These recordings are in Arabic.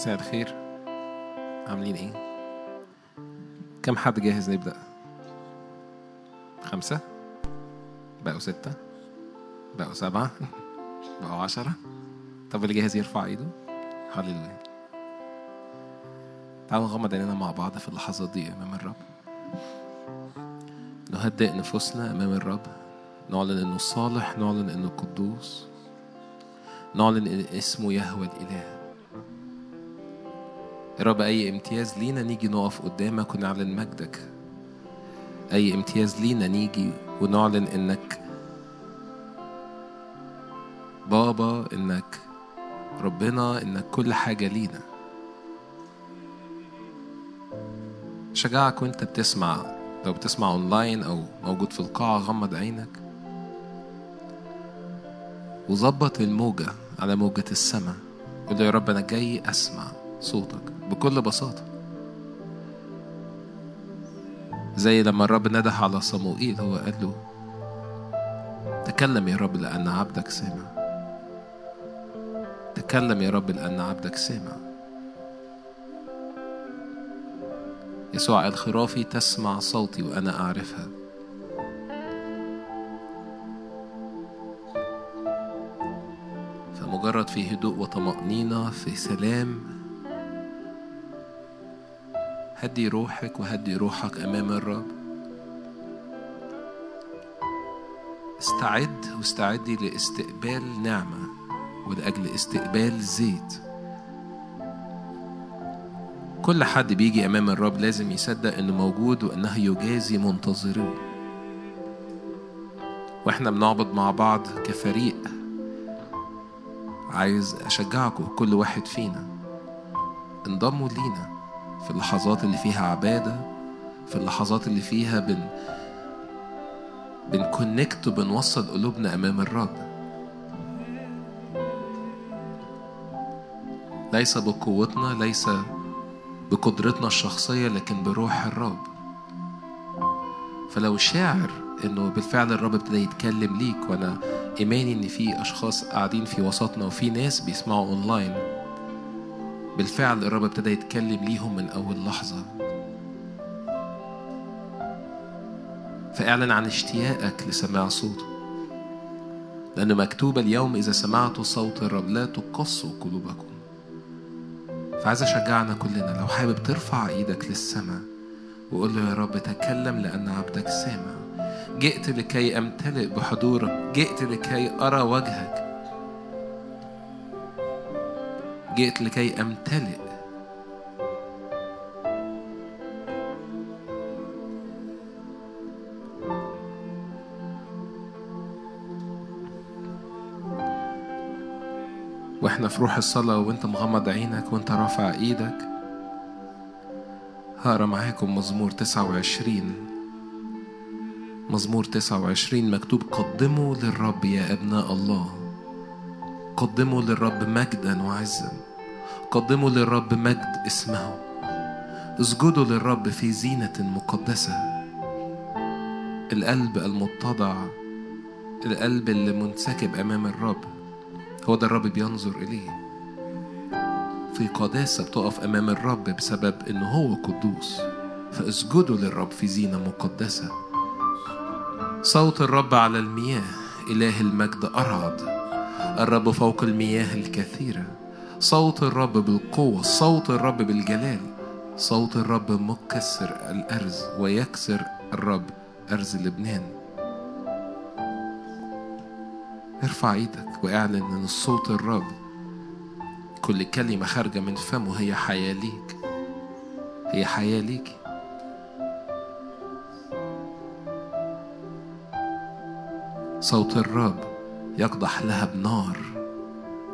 مساء الخير عاملين إيه؟ كم حد جاهز نبدأ؟ خمسة؟ بقوا ستة؟ بقوا سبعة؟ بقوا عشرة؟ طب اللي جاهز يرفع ايده؟ هللويا تعالوا نغمض عينينا مع بعض في اللحظات دي أمام الرب نهدئ نفوسنا أمام الرب نعلن إنه صالح نعلن إنه قدوس نعلن إن اسمه يهوى الإله يا رب أي امتياز لينا نيجي نقف قدامك ونعلن مجدك. أي امتياز لينا نيجي ونعلن إنك بابا إنك ربنا إنك كل حاجة لينا. شجعك وإنت بتسمع لو بتسمع اونلاين أو موجود في القاعة غمض عينك وظبط الموجة على موجة السماء. قول يا رب أنا جاي أسمع صوتك. بكل بساطة. زي لما الرب نده على صموئيل هو قال له تكلم يا رب لأن عبدك سامع. تكلم يا رب لأن عبدك سامع. يسوع قال خرافي تسمع صوتي وأنا أعرفها. فمجرد في هدوء وطمأنينة في سلام هدي روحك وهدي روحك أمام الرب. استعد واستعدي لاستقبال نعمة ولأجل استقبال زيت. كل حد بيجي أمام الرب لازم يصدق إنه موجود وإنه يجازي منتظروه وإحنا بنعبد مع بعض كفريق. عايز أشجعكم كل واحد فينا. انضموا لينا. في اللحظات اللي فيها عبادة في اللحظات اللي فيها بن بنكونكت وبنوصل قلوبنا أمام الرب. ليس بقوتنا ليس بقدرتنا الشخصية لكن بروح الرب. فلو شاعر إنه بالفعل الرب ابتدى يتكلم ليك وأنا إيماني إن في أشخاص قاعدين في وسطنا وفي ناس بيسمعوا اونلاين بالفعل الرب ابتدى يتكلم ليهم من أول لحظة. فإعلن عن اشتياقك لسماع صوته. لأنه مكتوب اليوم إذا سمعتوا صوت الرب لا تقصوا قلوبكم. فعايز أشجعنا كلنا لو حابب ترفع إيدك للسماء وقول له يا رب تكلم لأن عبدك سامع. جئت لكي أمتلئ بحضورك جئت لكي أرى وجهك. جئت لكي أمتلئ. وإحنا في روح الصلاة وأنت مغمض عينك وأنت رافع إيدك. هقرا معاكم مزمور 29 مزمور 29 مكتوب قدموا للرب يا أبناء الله. قدموا للرب مجدا وعزا. قدموا للرب مجد اسمه. اسجدوا للرب في زينة مقدسة. القلب المتضع القلب اللي منسكب أمام الرب. هو ده الرب بينظر إليه. في قداسة بتقف أمام الرب بسبب إنه هو قدوس. فاسجدوا للرب في زينة مقدسة. صوت الرب على المياه. إله المجد أرعد. الرب فوق المياه الكثيرة. صوت الرب بالقوة صوت الرب بالجلال صوت الرب مكسر الأرز ويكسر الرب أرز لبنان. ارفع إيدك واعلن إن الصوت الرب كل كلمة خارجة من فمه هي حياة ليك. هي حياة ليك. صوت الرب يقضح لها بنار.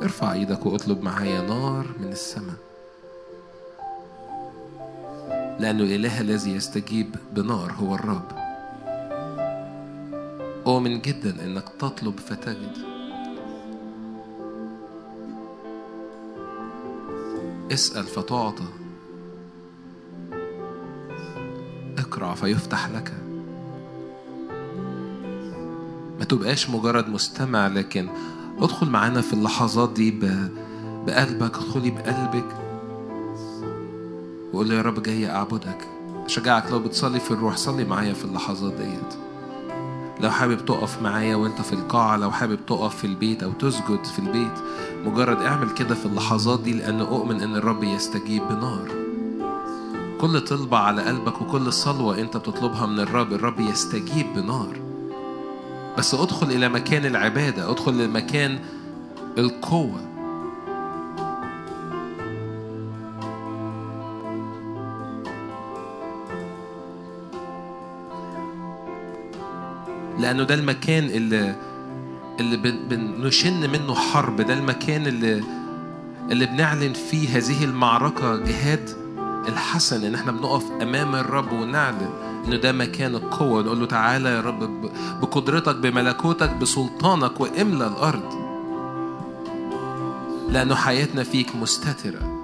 ارفع إيدك واطلب معايا نار من السماء. لأنه الإله الذي يستجيب بنار هو الرب. أؤمن جدا إنك تطلب فتجد اسأل فتعطى. اقرع فيفتح لك. ما تبقاش مجرد مستمع لكن ادخل معانا في اللحظات دي. بقلبك ادخلي بقلبك. وقول يا رب جاي أعبدك. أشجعك لو بتصلي في الروح صلي معايا في اللحظات ديت. لو حابب تقف معايا وانت في القاعة لو حابب تقف في البيت أو تسجد في البيت مجرد اعمل كده في اللحظات دي لأن أؤمن أن الرب يستجيب بنار. كل طلبة على قلبك وكل صلوة أنت بتطلبها من الرب الرب يستجيب بنار. بس ادخل إلى مكان العبادة ادخل إلى مكان القوة. لأنه ده المكان اللي اللي بن- بنشن منه حرب ده المكان اللي اللي بنعلن فيه هذه المعركة جهاد الحسن إن إحنا بنقف أمام الرب ونعلن. انه ده مكان القوة. ونقول له تعالى يا رب بقدرتك بملكوتك بسلطانك واملى الأرض. لأنه حياتنا فيك مستترة.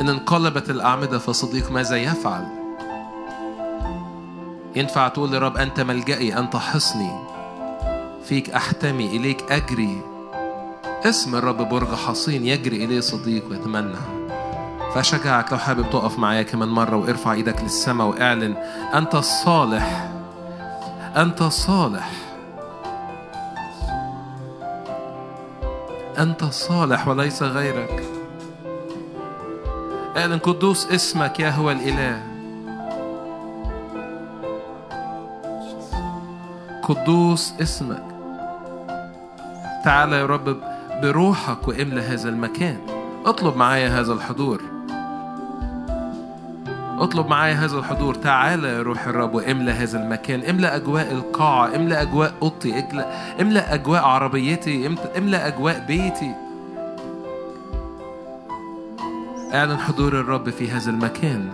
إن انقلبت الأعمدة فصديق ماذا يفعل؟ ينفع تقول لرب أنت ملجئي أنت حصني. فيك أحتمي إليك أجري. اسم الرب برج حصين يجري إليه صديق ويتمنى. فأشجعك لو حابب تقف معايا كمان مرة وارفع إيدك للسماء واعلن أنت الصالح أنت صالح. أنت صالح وليس غيرك. اعلن قدوس اسمك يا هو الإله. قدوس اسمك. تعالى يا رب بروحك واملى هذا المكان. اطلب معايا هذا الحضور. اطلب معايا هذا الحضور. تعالى يا روح الرب واملى هذا المكان املى أجواء القاعة املى أجواء أوضتي املى املى أجواء عربيتي املى أجواء بيتي. أعلن حضور الرب في هذا المكان.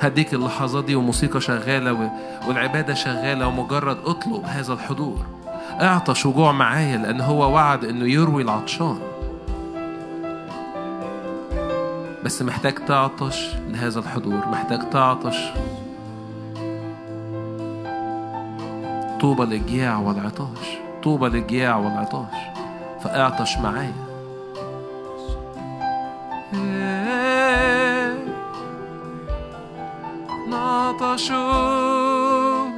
هديك اللحظات دي وموسيقى شغالة والعبادة شغالة ومجرد اطلب هذا الحضور. اعطش وجوع معايا لأن هو وعد إنه يروي العطشان. بس محتاج تعطش لهذا الحضور محتاج تعطش طوبى للجياع والعطاش طوبى للجياع والعطاش فاعطش معايا. نعطش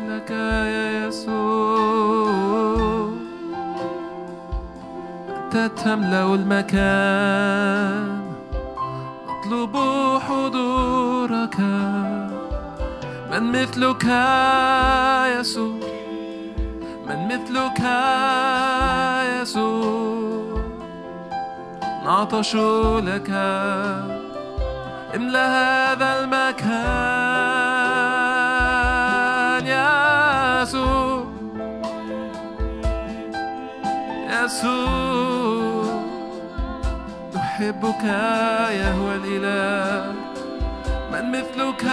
لك يا يسوع. أنت المكان نطلب حضورك من مثلك يسوع من مثلك يسوع. نعطش لك املأ هذا المكان يسوع يسوع. نحبك يا هو الإله. من مثلك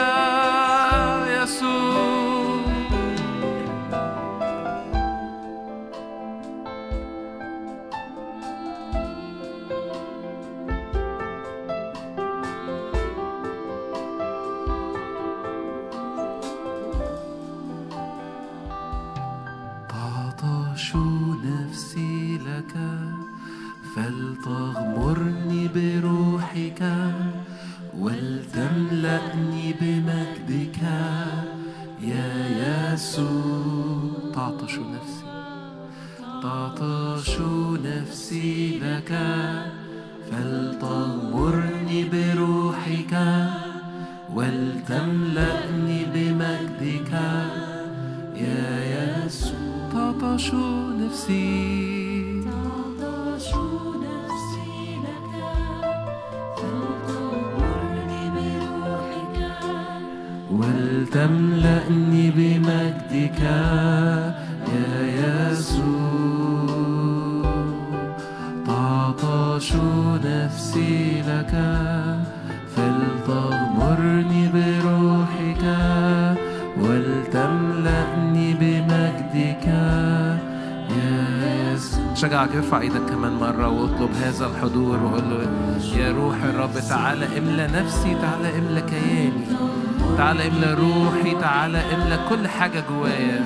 تعطش نفسي لك فلتغمرني بروحك ولتملأني بمجدك. يا يسوع. شجعك ارفع إيدك كمان مرة واطلب هذا الحضور وقول له يا روح الرب تعالى املى نفسي تعالى املى كياني تعالى املى روحي تعالى املى كل حاجة جوايا.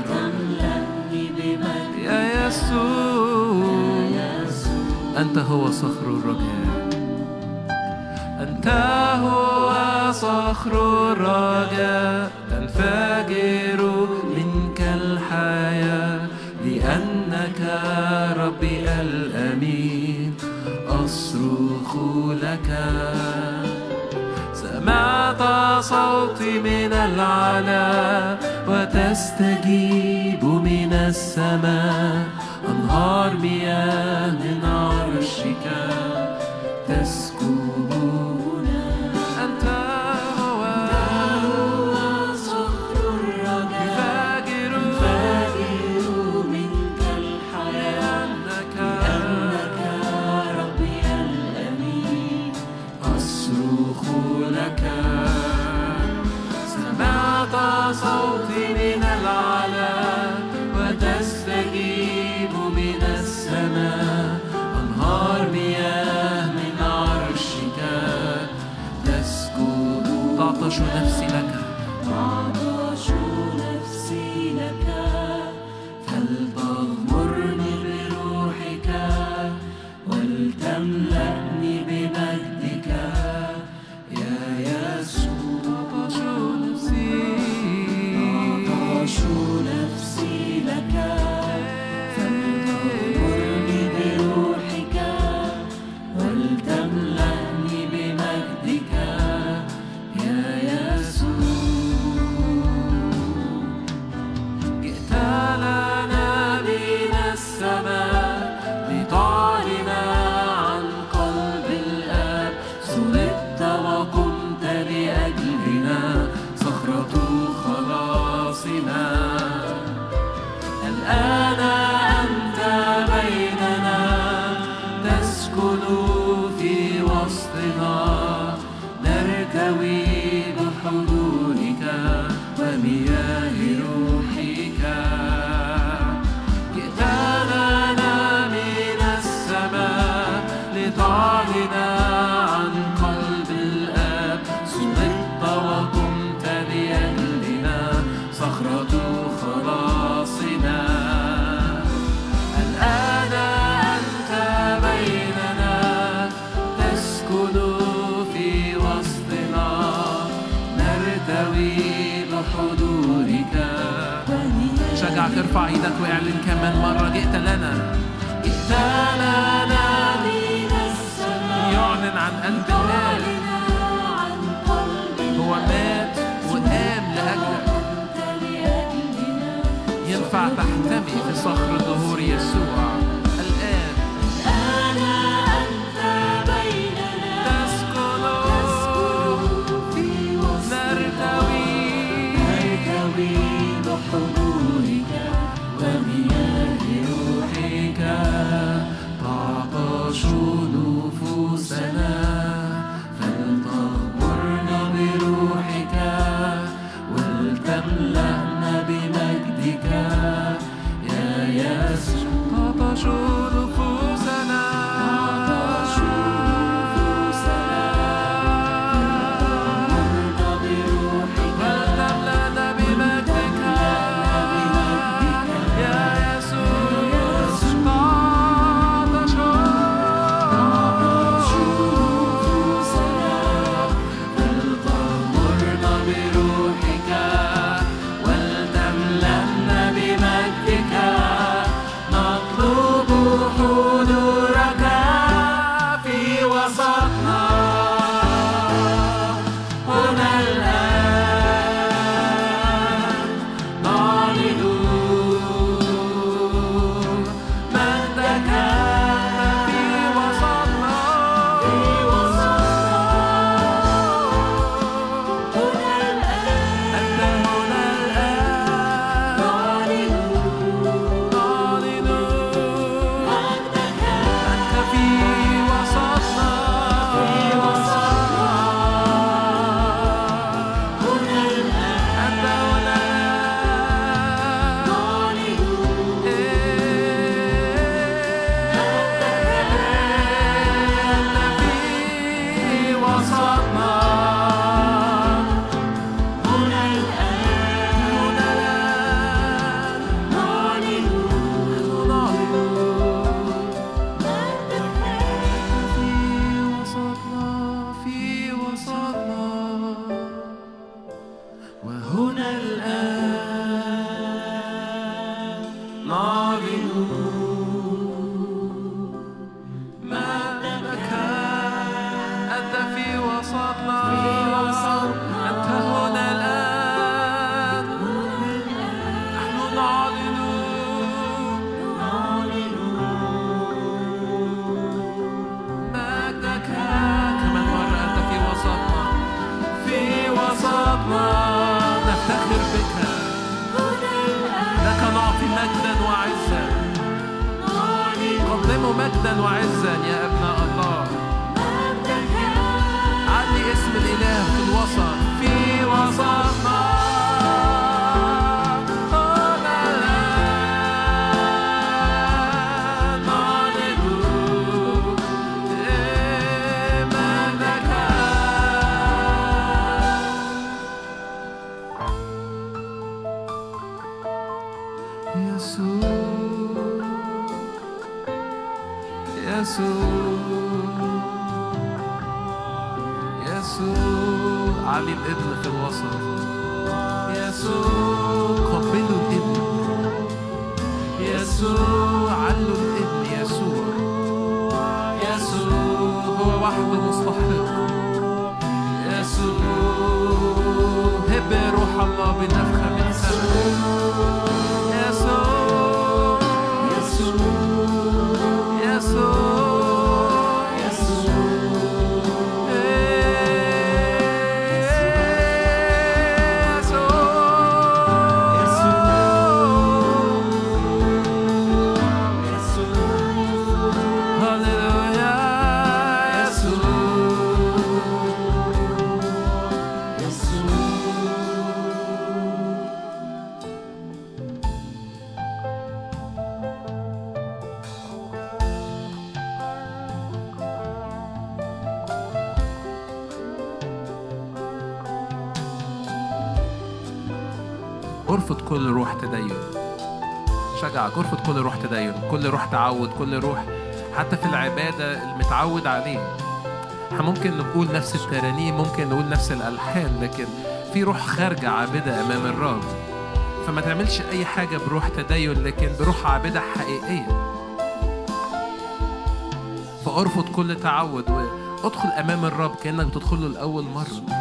يا يسوع. أنت هو صخر الرجاء أنت هو صخر الرجاء. تنفجر منك الحياة لأنك ربي الأمين. أصرخ لك. سمعت صوتي من العلا وتستجيب من السماء. أنهار مياه من علا ارفض كل روح تدين. شجعك ارفض كل روح تدين. كل روح تعود كل روح حتى في العبادة المتعود عليه. إحنا ممكن نقول نفس الترانيم ممكن نقول نفس الألحان لكن في روح خارجة عابدة أمام الرب. فما تعملش أي حاجة بروح تدين لكن بروح عابدة حقيقية. فأرفض كل تعود وادخل أمام الرب كأنك بتدخله لأول مرة.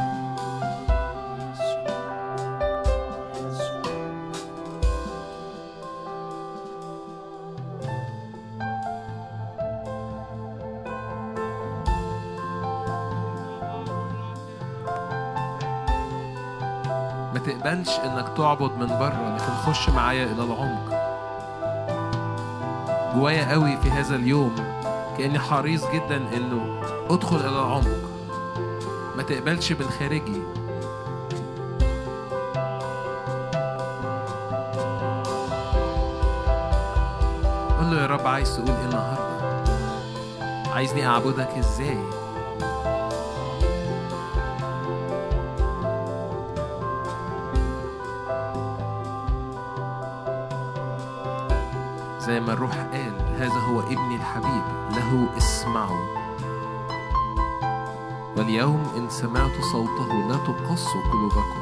تعبد من بره لكن خش معايا إلى العمق. جوايا قوي في هذا اليوم كأني حريص جدا إنه أدخل إلى العمق. ما تقبلش بالخارجي. قول له يا رب عايز تقول إيه النهارده؟ عايزني أعبدك إزاي؟ تقصوا قلوبكم قدوس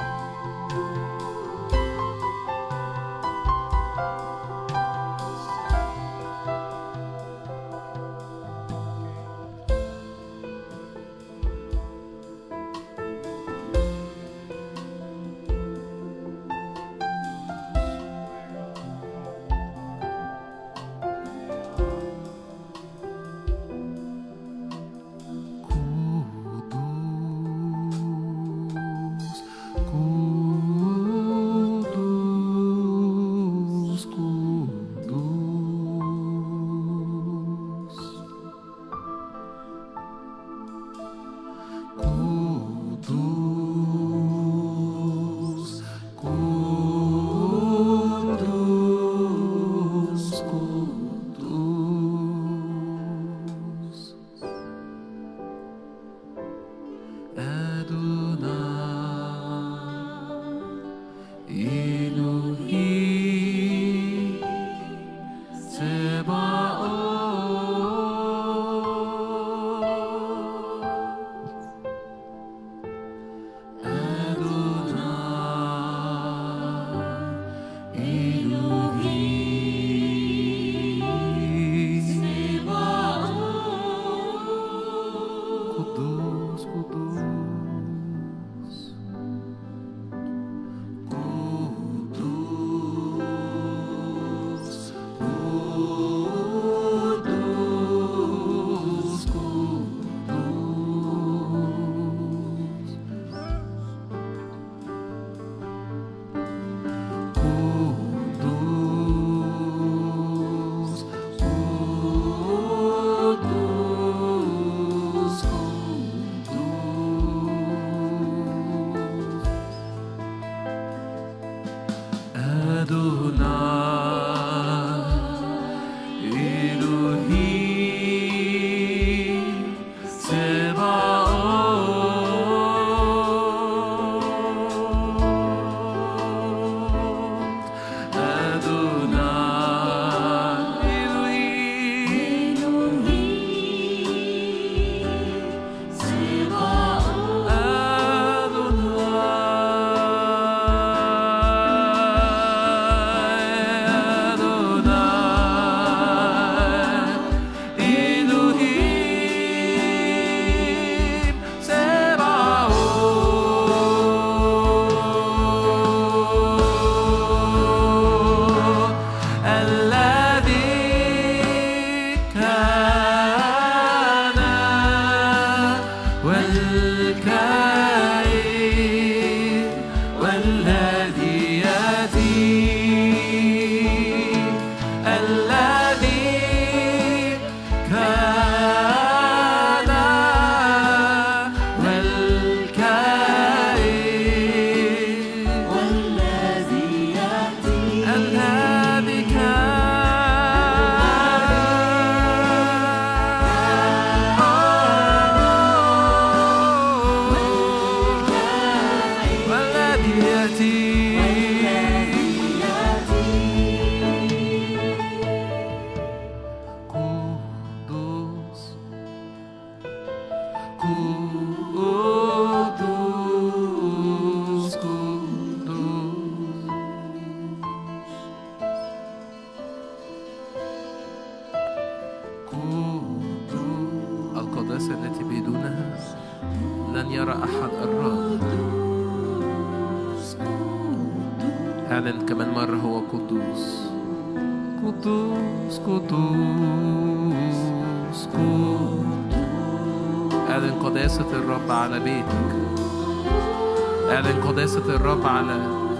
قداسة الرب على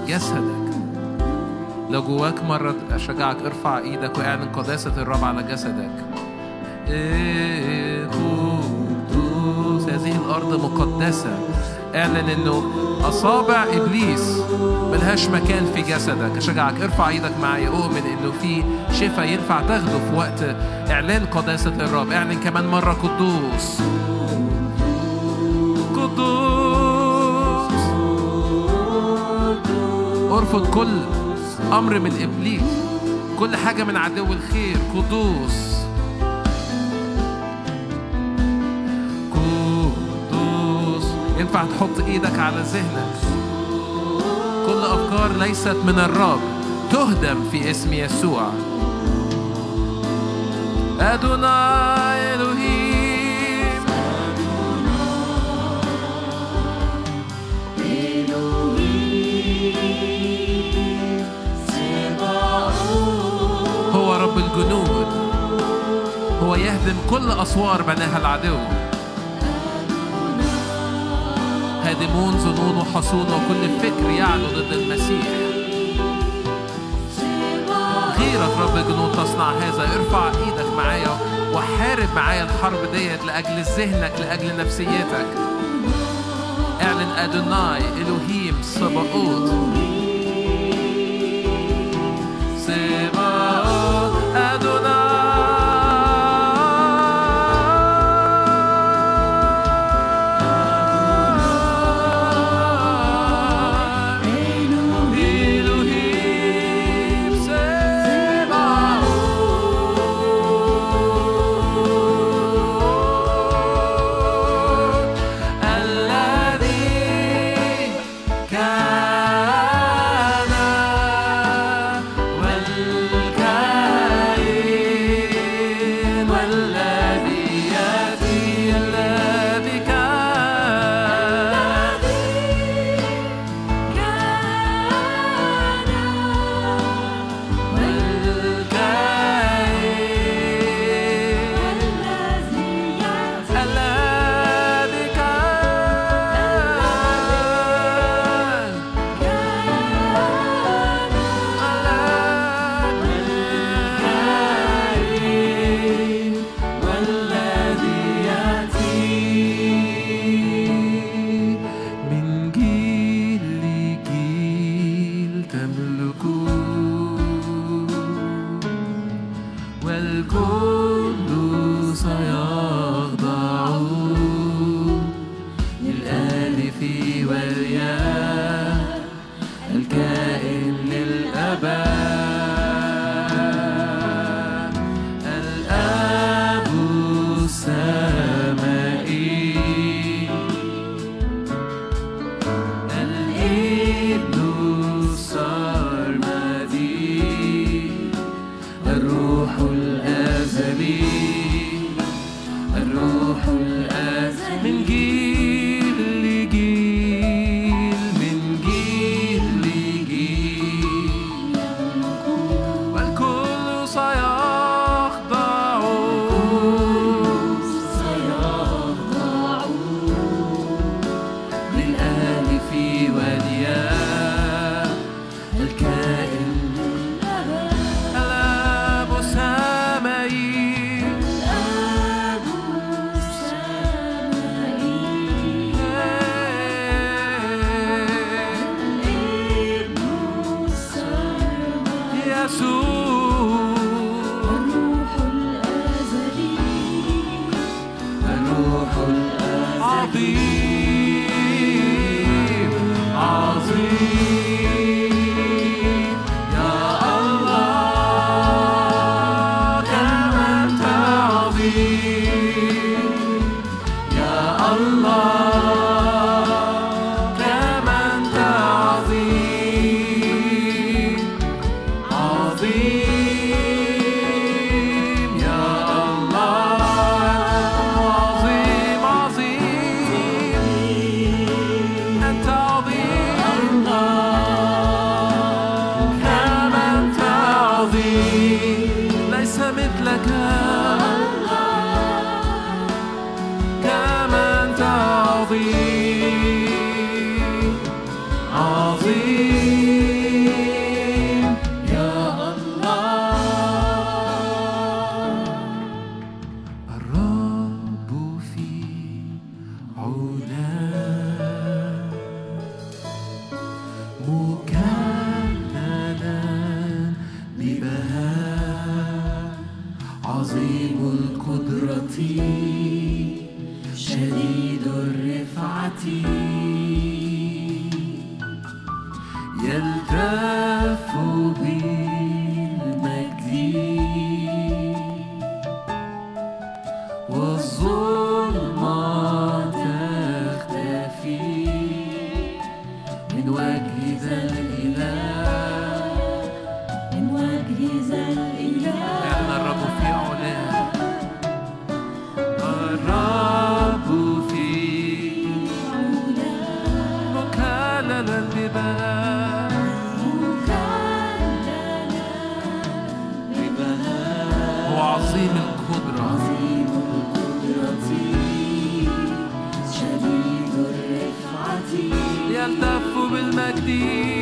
جسدك. لو جواك مرة أشجعك ارفع إيدك وأعلن قداسة الرب على جسدك. إيه قدوس هذه الأرض مقدسة. أعلن إنه أصابع إبليس ملهاش مكان في جسدك. أشجعك ارفع إيدك معايا. أؤمن إنه في شفاء ينفع تاخده في وقت إعلان قداسة الرب. أعلن كمان مرة قدوس. قدوس. أرفض كل أمر من إبليس كل حاجة من عدو الخير قدوس. ينفع تحط إيدك على ذهنك. كل أفكار ليست من الرب تهدم في اسم يسوع. أدوناي. الجنود. هو يهدم كل أسوار بناها العدو. هادمون ظنون وحصون وكل فكر يعلو ضد المسيح. غيرك رب الجنود تصنع هذا. ارفع إيدك معايا وحارب معايا الحرب ديت لأجل ذهنك لأجل نفسيتك اعلن أدوناي إلهيم صباؤوت see.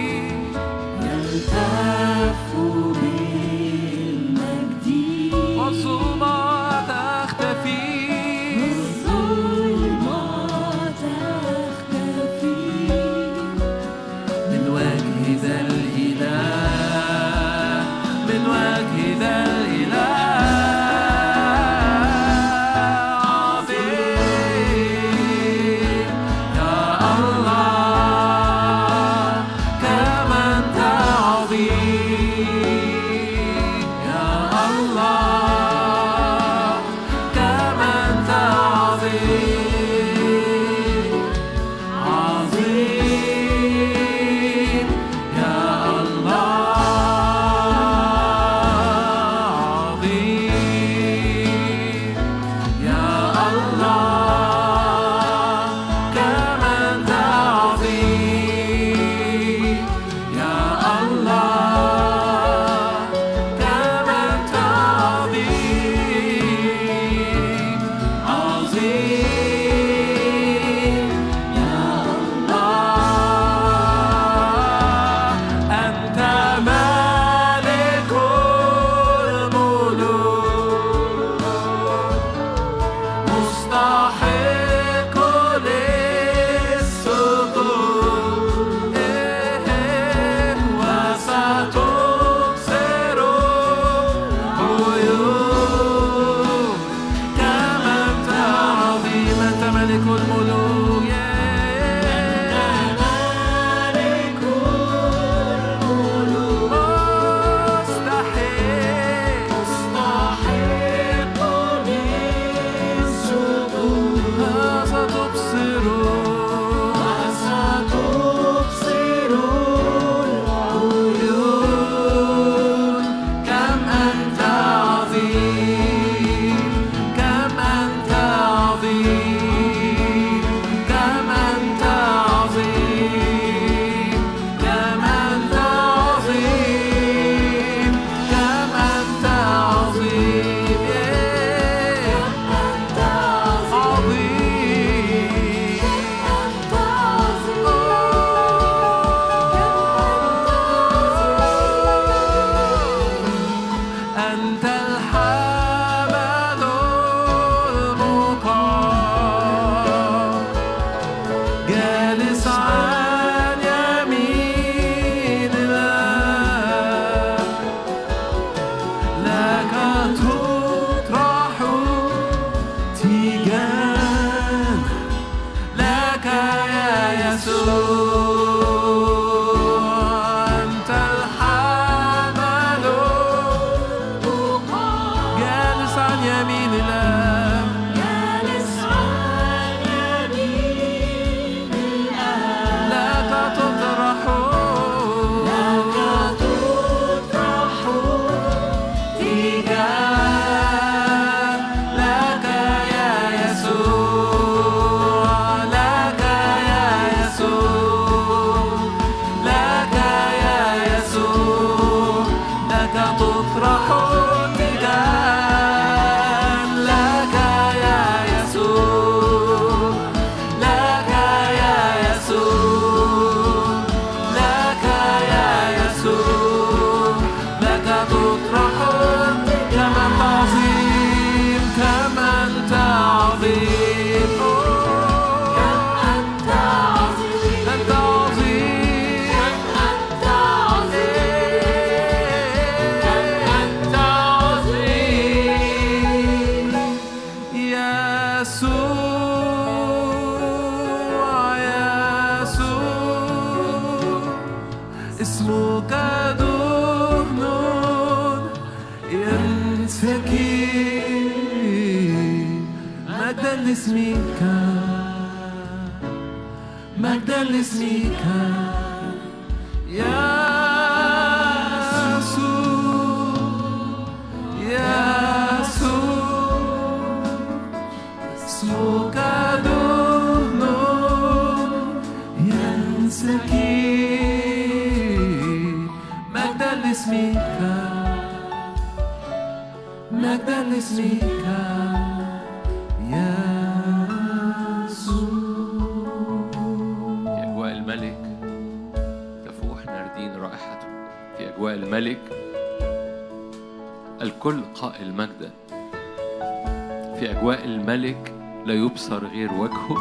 أجواء الملك لا يبصر غير وجهه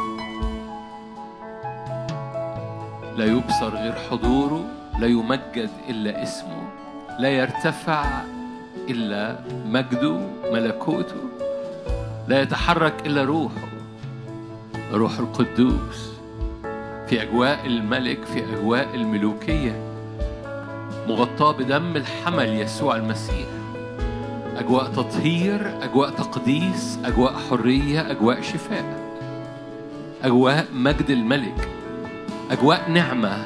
لا يبصر غير حضوره لا يمجد إلا اسمه لا يرتفع إلا مجده ملكوته لا يتحرك إلا روحه روح القدوس. في أجواء الملك في أجواء الملوكية مغطاة بدم الحمل يسوع المسيح. أجواء تطهير أجواء تقديس أجواء حرية أجواء شفاء. أجواء مجد الملك أجواء نعمة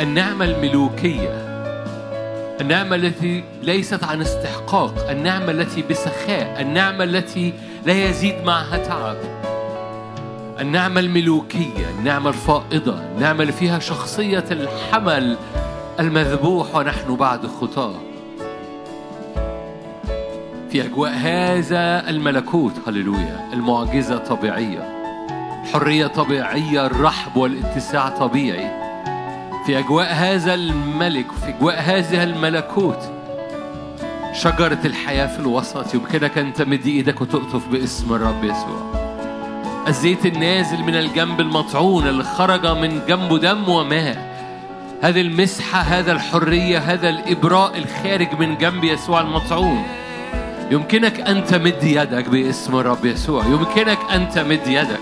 النعمة الملوكية النعمة التي ليست عن استحقاق النعمة التي بسخاء النعمة التي لا يزيد معها تعب. النعمة الملوكية النعمة الفائضة النعمة اللي فيها شخصية الحمل المذبوح ونحن بعد خطاه. في أجواء هذا الملكوت هللويا المعجزة طبيعية الحرية طبيعية الرحب والاتساع طبيعي. في أجواء هذا الملك وفي أجواء هذا الملكوت شجرة الحياة في الوسط يمكنك أن تمد إيدك وتقطف باسم الرب يسوع. الزيت النازل من الجنب المطعون اللي خرج من جنبه دم وماء. هذه المسحة هذا الحرية هذا الإبراء الخارج من جنب يسوع المطعون. يمكنك أن تمد يدك باسم الرب يسوع. يمكنك أن تمد يدك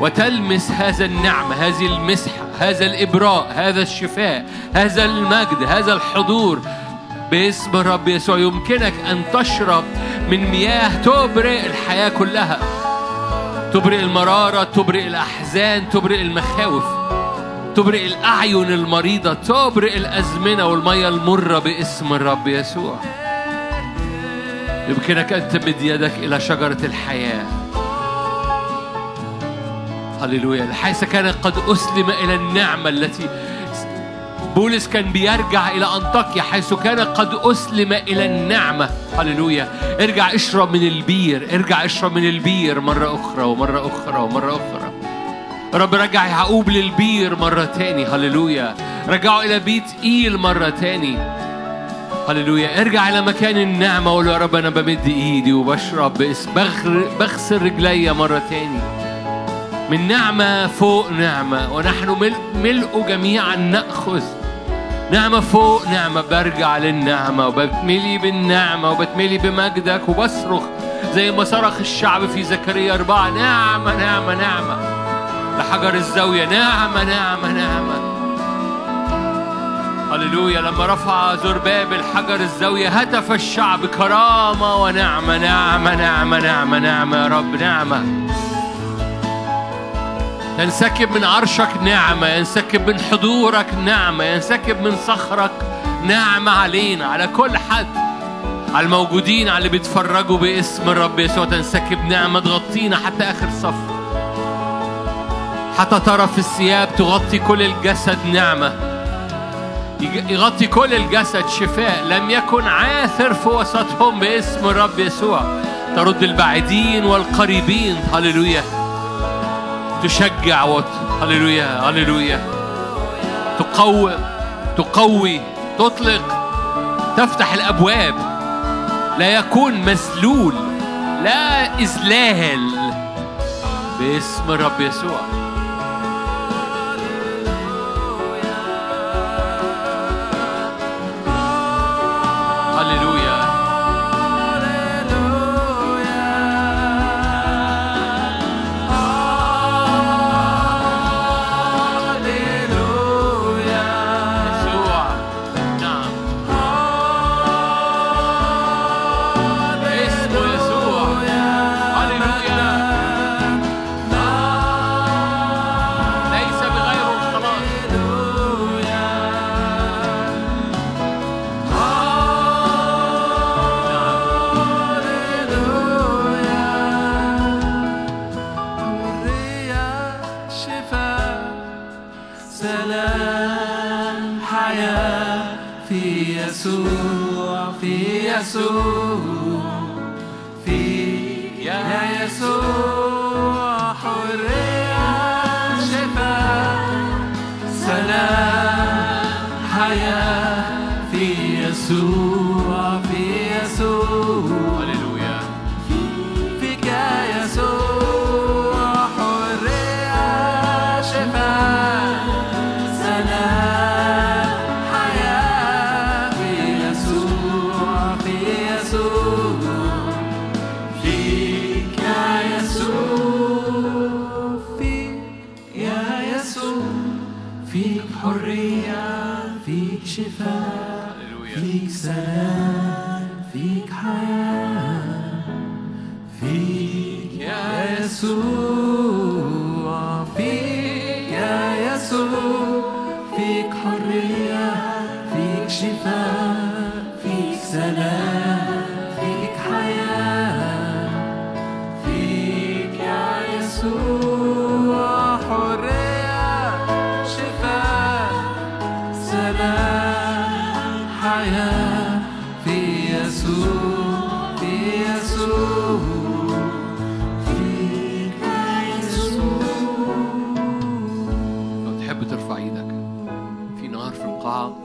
وتلمس هذا النعمة هذه المسحة هذا الإبراء هذا الشفاء هذا المجد هذا الحضور باسم الرب يسوع. يمكنك أن تشرب من مياه تبرئ الحياة كلها. تبرئ المرارة تبرئ الأحزان تبرئ المخاوف تبرئ الأعين المريضة تبرئ الأزمنة والمية المرة باسم الرب يسوع. يمكنك أن تمد يدك إلى شجرة الحياة. هللويا. حيث كان قد أسلم إلى النعمة التي بولس كان بيرجع إلى أنطاكيا حيث كان قد أسلم إلى النعمة. هللويا. ارجع اشرب من البير ارجع اشرب من البير مرة أخرى ومرة أخرى ومرة أخرى. رب رجع يعقوب للبير مرة تاني. هللويا. رجعوا إلى بيت إيل مرة تاني. هللويا. ارجع إلى مكان النعمة وقول يا رب أنا بمد إيدي وبشرب بغسل رجليا مرة تاني. من نعمة فوق نعمة ونحن ملء جميعا نأخذ نعمة فوق نعمة برجع للنعمة وبتملي بالنعمة وبتملي بمجدك وبصرخ زي ما صرخ الشعب في زكريا أربعة نعمة نعمة نعمة. لحجر الزاوية نعمة نعمة نعمة. هللويا. لما رفع زربابل حجر الزاوية هتف الشعب كرامة ونعمة نعمة نعمة نعمة نعمة يا رب نعمة. ينسكب من عرشك نعمة ينسكب من حضورك نعمة ينسكب من صخرك نعمة علينا على كل حد. على الموجودين على اللي بيتفرجوا باسم الرب يسوع تنسكب نعمة تغطينا حتى آخر صف. حتى طرف الثياب تغطي كل الجسد نعمة. يج- يغطي كل الجسد شفاء. لم يكن عاثر في وسطهم باسم الرب يسوع. ترد البعيدين والقريبين. هللويا. تشجع وت... هللويا هللويا. تقوم تقوي تطلق. تفتح الأبواب. لا يكون مسلول. لا إذلال. باسم الرب يسوع. يسوع في يسوع في يا يسوع حرية شفاء سلام حياة في يسوع. القاعة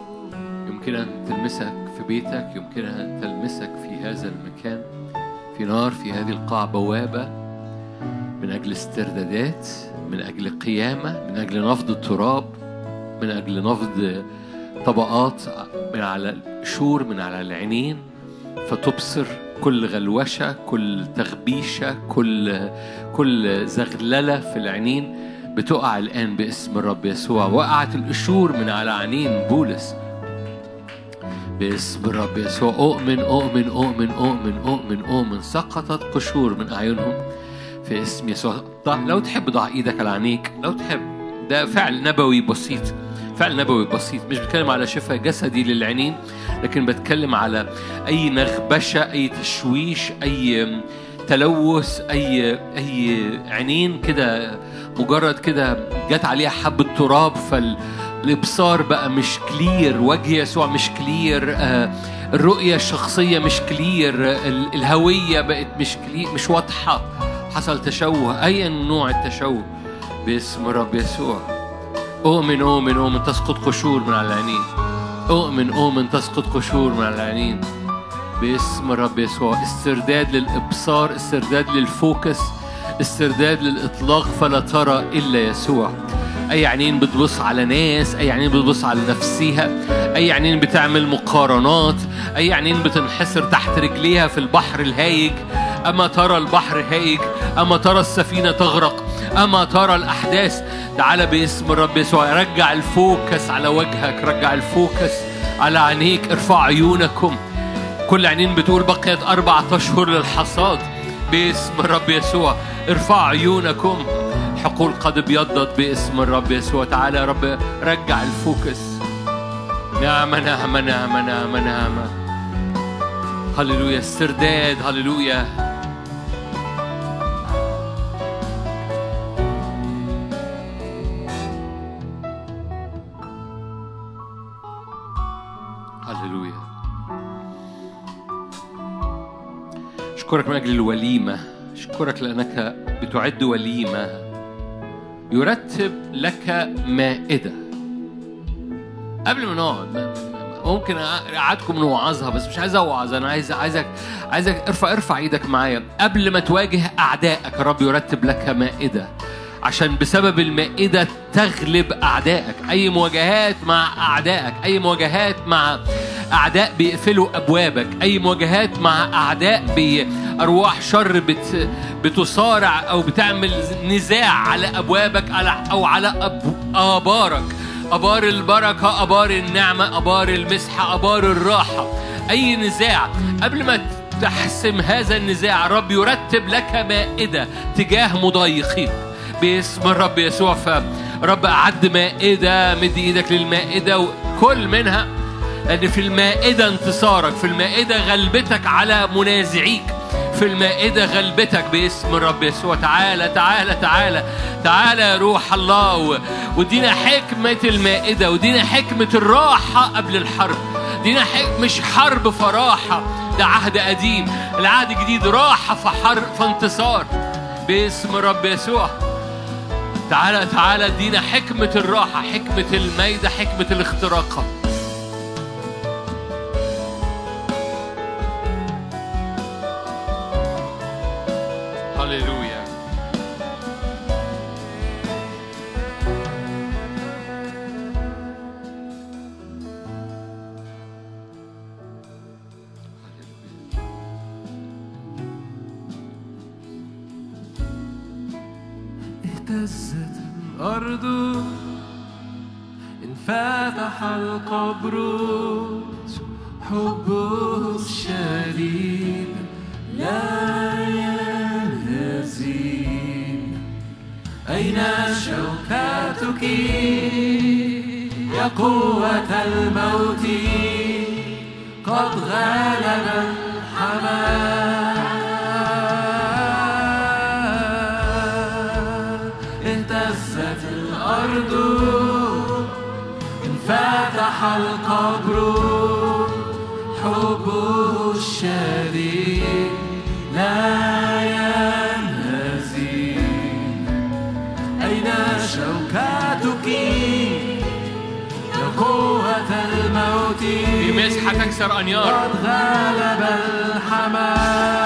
يمكنها تلمسك في بيتك يمكنها تلمسك في هذا المكان في نار في هذه القاعة بوابة من أجل استردادات من أجل قيامة من أجل نفض التراب من أجل نفض طبقات من على الشور من على العينين. فتبصر كل غلوشة كل تغبيشة كل كل زغللة في العينين. بتقع الآن باسم الرب يسوع. وقعت القشور من على عينين بولس. باسم الرب يسوع. أؤمن أؤمن أؤمن أؤمن أؤمن أؤمن. سقطت قشور من أعينهم في اسم يسوع. لو تحب ضع إيدك على عينيك. لو تحب. ده فعل نبوي بسيط. فعل نبوي بسيط. مش بتكلم على شفاء جسدي للعينين لكن بتكلم على أي نغبشة أي تشويش أي تلوث أي أي عينين كده مجرد كده جت عليها حبة تراب فال الابصار بقى مش clear وجه يسوع مش clear آه، الرؤيه الشخصيه مش clear ال- الهوية بقت مش clear مش واضحة. حصل تشوه ايا نوع التشوه؟ باسم الرب يسوع. أؤمن أؤمن أؤمن تسقط قشور من على العينين أؤمن أؤمن تسقط قشور من على العينين باسم الرب يسوع. استرداد للإبصار استرداد لل focus استرداد للإطلاق فلا ترى إلا يسوع. أي عينين بتبص على ناس أي عينين بتبص على نفسها أي عينين بتعمل مقارنات أي عينين بتنحسر تحت رجليها في البحر الهايج. أما ترى البحر هايج أما ترى السفينة تغرق أما ترى الأحداث تعالى باسم الرب يسوع. رجع ال focus على وجهك رجع ال focus على عينيك ارفع عيونكم. كل عينين بتقول بقيت أربعة أشهر للحصاد. باسم الرب يسوع. ارفع عيونكم. حقول قد ابيضت باسم الرب يسوع. تعالى يا رب رجع الفوكس. نعمة نعمة نعمة نعمة نعمة هللويا استرداد هللويا. أشكرك من أجل الوليمة أشكرك لأنك بتعد وليمة. يرتب لك مائدة. قبل ما نقعد ممكن اقعدكم نوعظها بس مش عايز أوعظ. أنا عايز عايزك عايزك ارفع ارفع إيدك معايا. قبل ما تواجه أعدائك الرب يرتب لك مائدة. عشان بسبب المائدة تغلب أعدائك. أي مواجهات مع أعدائك أي مواجهات مع أعداء بيقفلوا أبوابك. أي مواجهات مع أعداء بأرواح شر بت بتصارع أو بتعمل نزاع على أبوابك على- أو على أب... آبارك. أبار البركة أبار النعمة أبار المسحة أبار الراحة. أي نزاع. قبل ما تحسم هذا النزاع الرب يرتب لك مائدة تجاه مضايقيك. باسم الرب يسوع فرب أعد مائدة مد إيدك للمائدة وكل منها لأن في المائدة انتصارك في المائدة غلبتك على منازعيك. في المائدة غلبتك باسم الرب يسوع. تعالى تعالى تعالى تعالى يا روح الله. ودينا حكمة المائدة ودينا حكمة الراحة قبل الحرب. دينا حك... مش حرب فراحة ده عهد قديم. العهد الجديد راحة فحر فانتصار باسم الرب يسوع. تعالى تعالى ادينا حكمة الراحة حكمة الميدة حكمة الاختراقة هللويا اهتزت الأرض انفتح القبر حبه الشديد يا قوة الموت قد غلب الحمام اهتزت الأرض انفتح القبر حبه الشديد تكسر أنيار قد غلب الحمام.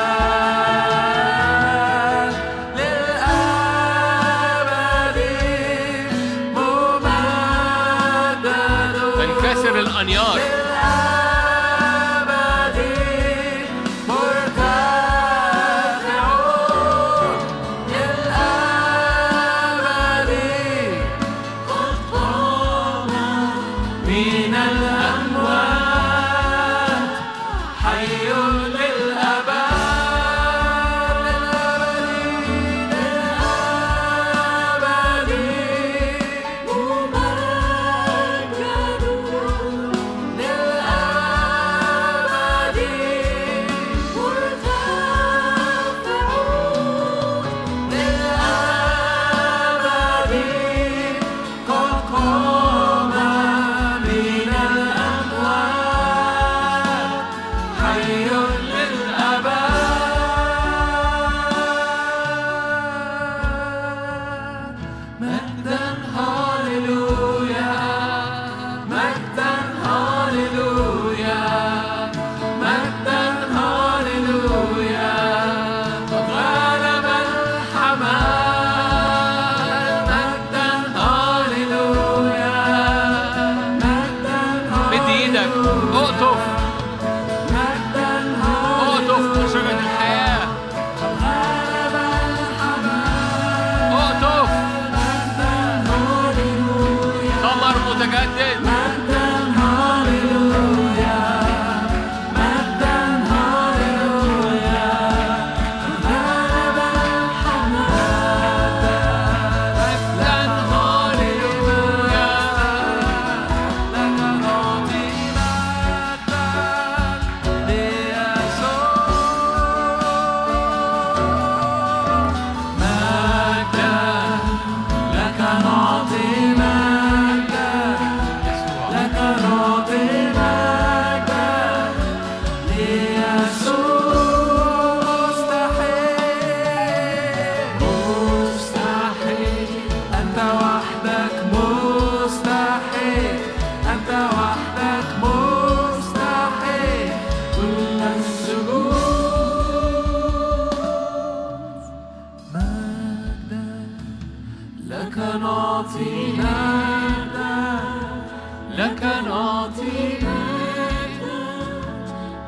نعطي مجدا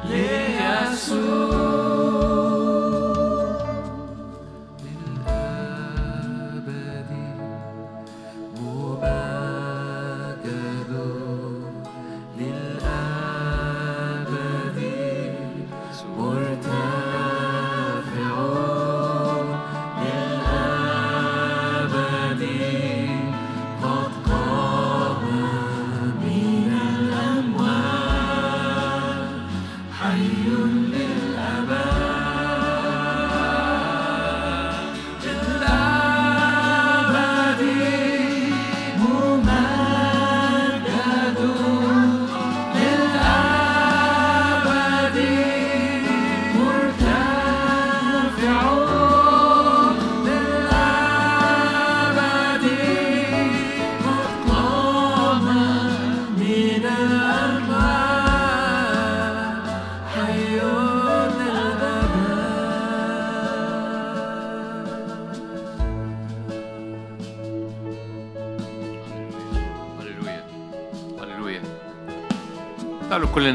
ليسوع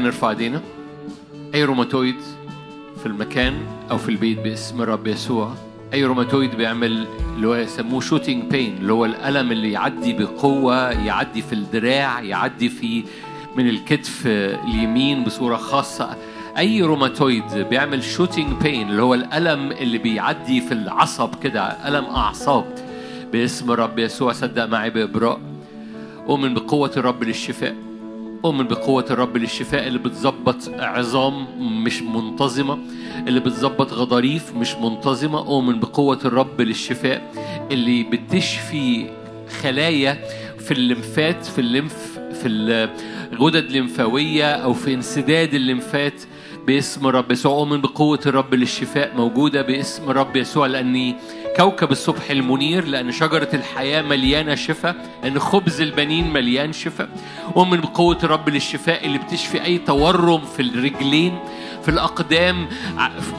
نرفع ايدينا. أي روماتويد في المكان أو في البيت باسم الرب يسوع. أي روماتويد بيعمل اللي هو يسموه shooting pain اللي هو الألم اللي يعدي بقوة يعدي في الدراع يعدي في من الكتف اليمين بصورة خاصة. أي روماتويد بيعمل shooting pain اللي هو الألم اللي بيعدي في العصب كده ألم أعصاب باسم الرب يسوع. صدق معي بإبراء. أؤمن بقوة الرب للشفاء. أؤمن بقوة الرب للشفاء اللي بتظبط عظام مش منتظمة اللي بتظبط غضاريف مش منتظمة. أؤمن بقوة الرب للشفاء اللي بتشفي خلايا في الليمفات في الليمف في الغدد الليمفاوية أو في انسداد الليمفات باسم الرب. يسوع أؤمن بقوة الرب للشفاء موجودة باسم الرب يسوع لأني كوكب الصبح المنير لأن شجرة الحياة مليانة شفاء لأن خبز البنين مليان شفاء أؤمن بقوة الرب للشفاء اللي بتشفي أي تورم في الرجلين في الأقدام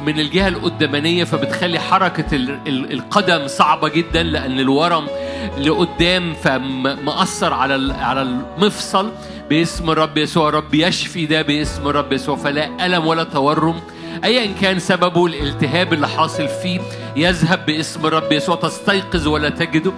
من الجهة القدامانية فبتخلي حركة ال- ال- القدم صعبة جدا لأن الورم لقدام فمأثر على على المفصل. باسم الرب يسوع رب يشفي ده باسم الرب يسوع. فلا ألم ولا تورم ايا كان سببه الالتهاب اللي حاصل فيه يذهب باسم الرب يسوع. تستيقظ ولا تجده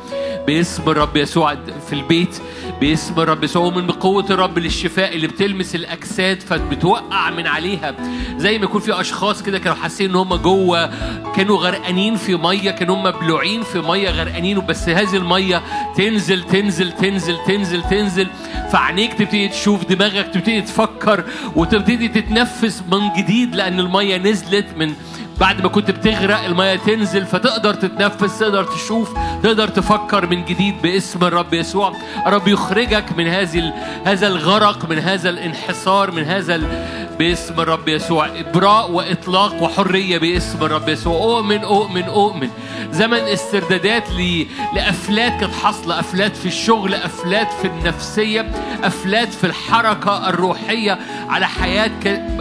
باسم الرب يسوع في البيت باسم الرب يسوع. من بقوة الرب للشفاء اللي بتلمس الأجساد فبتوقع من عليها. زي ما يكون في أشخاص كده كانوا حاسين إن هم جوه كانوا غرقانين في مية كانوا هم مبلوعين في مية غرقانين. بس هذه المية تنزل تنزل تنزل تنزل تنزل. فعينيك تبتدي تشوف دماغك تبتدي تفكر وتبتدي تتنفس من جديد لأن المية نزلت من بعد ما كنت بتغرق المية تنزل فتقدر تتنفس تقدر تشوف تقدر تفكر من جديد باسم الرب يسوع رب يخرجك من هذه هذا الغرق من هذا الانحسار من هذا. باسم الرب يسوع. إبراء وإطلاق وحرية باسم الرب يسوع. أؤمن أؤمن أؤمن. زمن استردادات ل... لأفلات كانت حاصلة أفلات في الشغل أفلات في النفسية أفلات في الحركة الروحية على حياة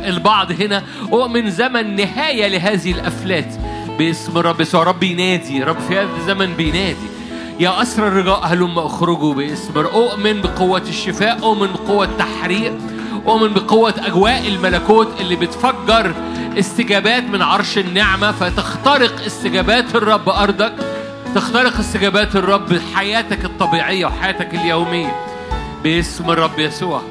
البعض هنا. أؤمن زمن نهاية لهذه الأفلات باسم الرب يسوع. رب ينادي رب في هذا الزمن بينادي. يا أسر الرجاء هلم أخرجوا باسم. أؤمن بقوة الشفاء أؤمن بقوة تحريق أؤمن بقوة أجواء الملكوت اللي بتفجر استجابات من عرش النعمة فتخترق استجابات الرب أرضك تخترق استجابات الرب حياتك الطبيعية وحياتك اليومية باسم الرب يسوع.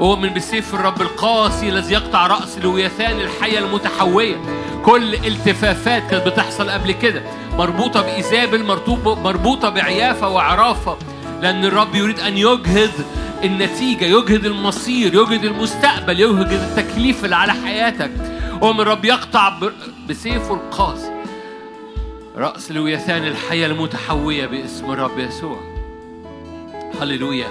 أؤمن بسيف الرب القاسي الذي يقطع رأس لويثان الحية المتحوية. كل التفافات كانت بتحصل قبل كده مربوطة بإيزابل مربوطة بعيافة وعرافة. لأن الرب يريد أن يجهد النتيجة يجهد المصير يجهد المستقبل يجهد التكليف اللي على حياتك. أؤمن الرب يقطع بسيفه القاسي رأس لويثان الحية المتحوية باسم الرب يسوع. هللويا.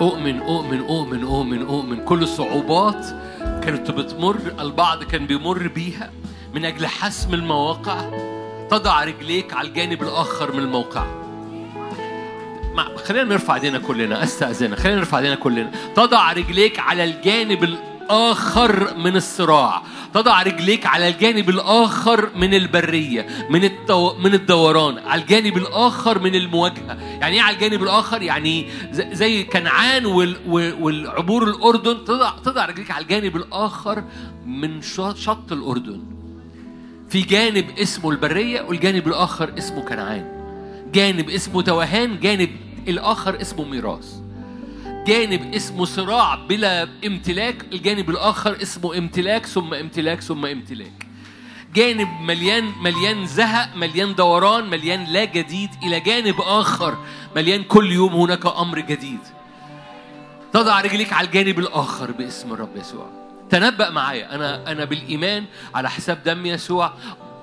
أؤمن أؤمن أؤمن أؤمن أؤمن. كل الصعوبات كانت بتمر البعض كان بيمر بيها من أجل حسم المواقع. تضع رجليك على الجانب الآخر من الموقع. مع... خلينا نرفع ايدينا كلنا استأذنك خلينا نرفع ايدينا كلنا. تضع رجليك على الجانب الآخر من الصراع. تضع رجليك على الجانب الآخر من البرية من الدو... من الدوران على الجانب الآخر من المواجهة. يعني إيه على الجانب الآخر؟ يعني زي كنعان وال... وال- والعبور الأردن. تضع تضع رجليك على الجانب الآخر من شط, الأردن. في جانب اسمه البرية والجانب الآخر اسمه كنعان. جانب اسمه توهان جانب الآخر اسمه ميراث. جانب اسمه صراع بلا امتلاك الجانب الآخر اسمه امتلاك ثم امتلاك ثم امتلاك. جانب مليان مليان زهق مليان دوران مليان لا جديد إلى جانب آخر. مليان كل يوم هناك أمر جديد. تضع رجليك على الجانب الآخر باسم الرب يسوع. تنبأ معايا أنا أنا بالإيمان على حساب دم يسوع.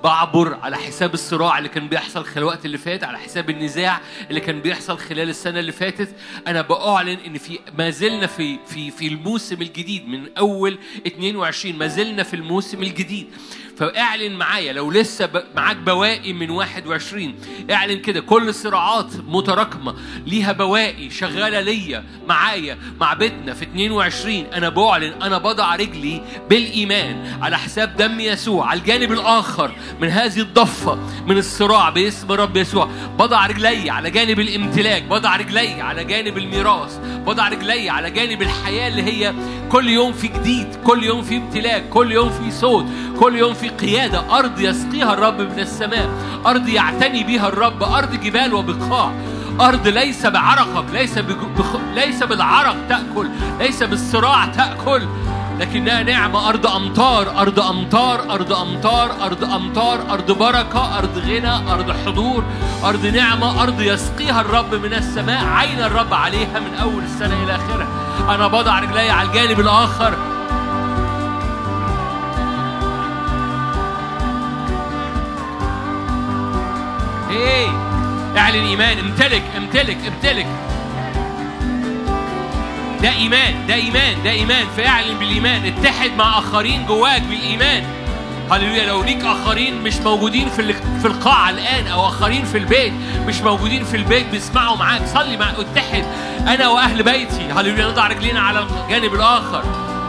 بعبر على حساب الصراع اللي كان بيحصل خلال الوقت اللي فات على حساب النزاع اللي كان بيحصل خلال السنة اللي فاتت. أنا بأعلن إن في ما زلنا في في في الموسم الجديد من أول 22 ما زلنا في الموسم الجديد. فاعلن معايا لو لسه معاك بواقي من 21 اعلن كده. كل صراعات متراكمة. ليها بواقي شغالة ليا معايا مع بيتنا في 22 أنا بعلن أنا بضع رجلي بالإيمان على حساب دم يسوع على الجانب الآخر من هذه الضفة من الصراع باسم رب يسوع. بضع رجلي على جانب الامتلاك بضع رجلي على جانب الميراث بضع رجلي على جانب الحياة اللي هي كل يوم في جديد كل يوم في امتلاك كل يوم في صوت كل يوم في قيادة أرض يسقيها الرب من السماء أرض يعتني بها الرب أرض جبال وبقاع. أرض ليس بعرقك ليس. بخ... ليس بالعرق تأكل ليس بالصراع تأكل لكنها نعمة. أرض أمطار أرض أمطار أرض أمطار أرض أمطار أرض بركة أرض غنى أرض حضور. أرض نعمة أرض يسقيها الرب من السماء. عين الرب عليها من أول السنة إلى آخرها. أنا بضع رجلي على الجانب الآخر. إيه. اعلن ايمان امتلك امتلك امتلك. ده إيمان ده إيمان ده إيمان. فاعلن بالإيمان. اتحد مع آخرين جواك بالإيمان. هللويا. لو ليك آخرين مش موجودين في في القاعة الآن أو آخرين في البيت مش موجودين في البيت بيسمعوا معاك. صلي مع اتحد. أنا وأهل بيتي. هللويا. نضع رجلينا على الجانب الآخر.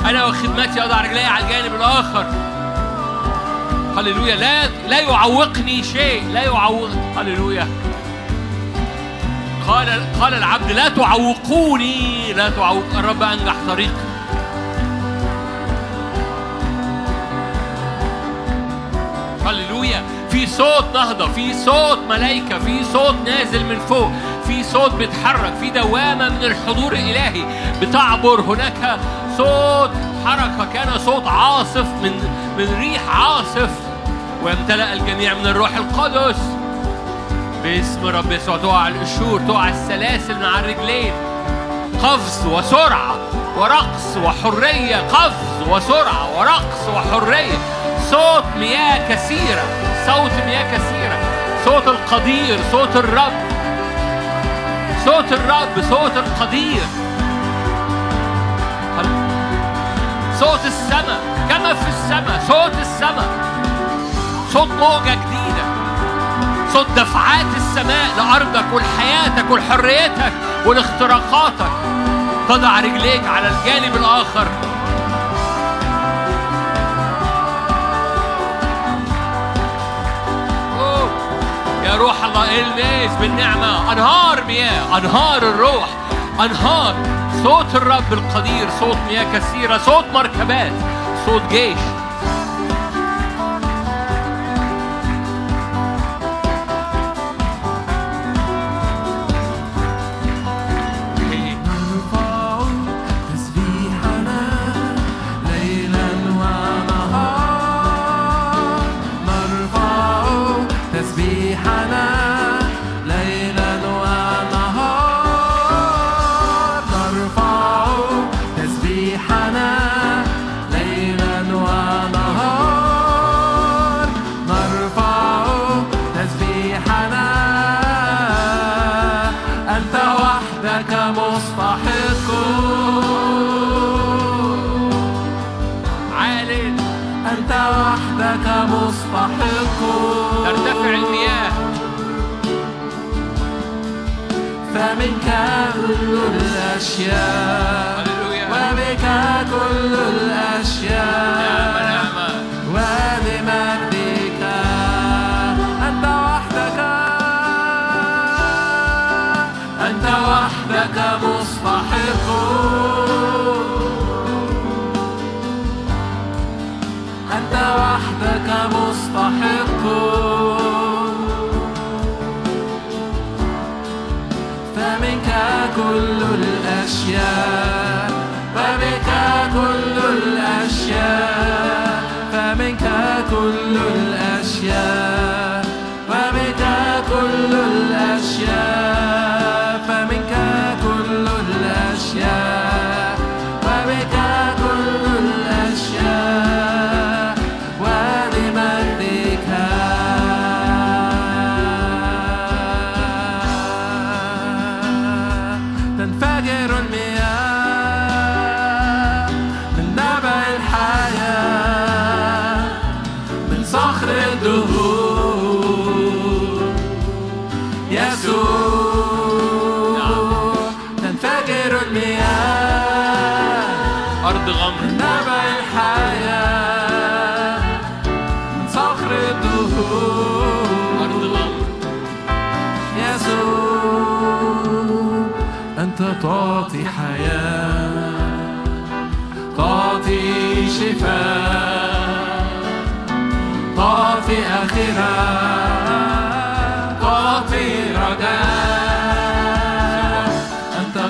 أنا وخدمتي أضع رجلي على الجانب الآخر. هللويا. لا لا يعوقني شيء. لا يعوق هللويا. قال قال العبد لا تعوقوني. لا تعوق. الرب انجح طريق هللويا. في صوت نهضة في صوت ملائكة في صوت نازل من فوق في صوت بيتحرك في دوامة من الحضور الإلهي. بتعبر هناك صوت حركة كان صوت عاصف من من ريح عاصف. ويمتلأ الجميع من الروح القدس. باسم رب يسوع تقع القشور تقع السلاسل من على الرجلين. قفز وسرعة ورقص وحرية قفز وسرعة ورقص وحرية. صوت مياه كثيرة صوت مياه كثيرة. صوت القدير صوت الرب. صوت الرب صوت القدير. صوت السماء كما في السماء صوت السماء صوت موجة جديدة صوت دفعات السماء لأرضك ولحياتك ولحريتك ولاختراقاتك تضع رجليك على الجانب الآخر. يا روح الله الماس بالنعمة؟ أنهار مياه أنهار الروح أنهار صوت الرب القدير صوت مياه كثيرة صوت مركبات صوت جيش. الأشياء. وبك كل الأشياء كل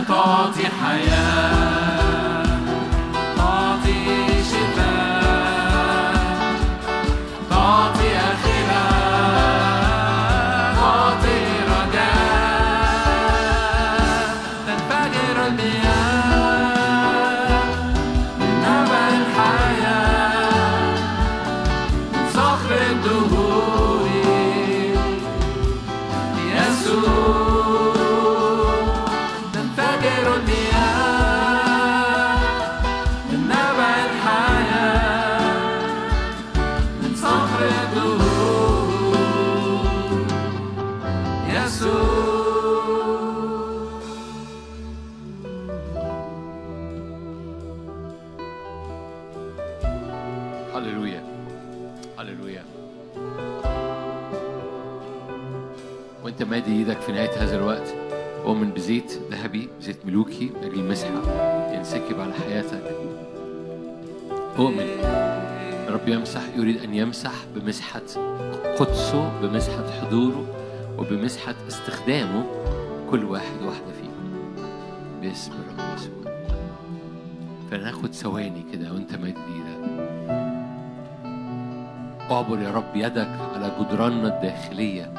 تعطي آخرة يمسح بمسحة قدسه بمسحة حضوره وبمسحة استخدامه كل واحد واحدة فيهم. باسم الرب يسوع. فناخد ثواني كده وانت مادي إيدك اعبر يا رب يدك على جدراننا الداخلية.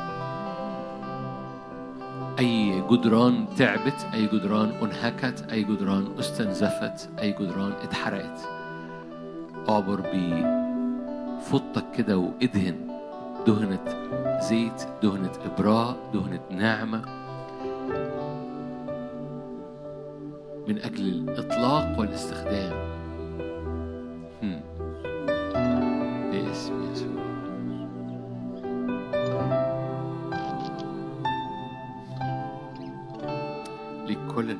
أي جدران تعبت أي جدران أنهكت أي جدران استنزفت أي جدران اتحرقت. اعبر بفضتك كده وإدهن دهنة زيت دهنة إبراء دهنة نعمة من أجل الإطلاق والاستخدام. باسم يسوع. لكل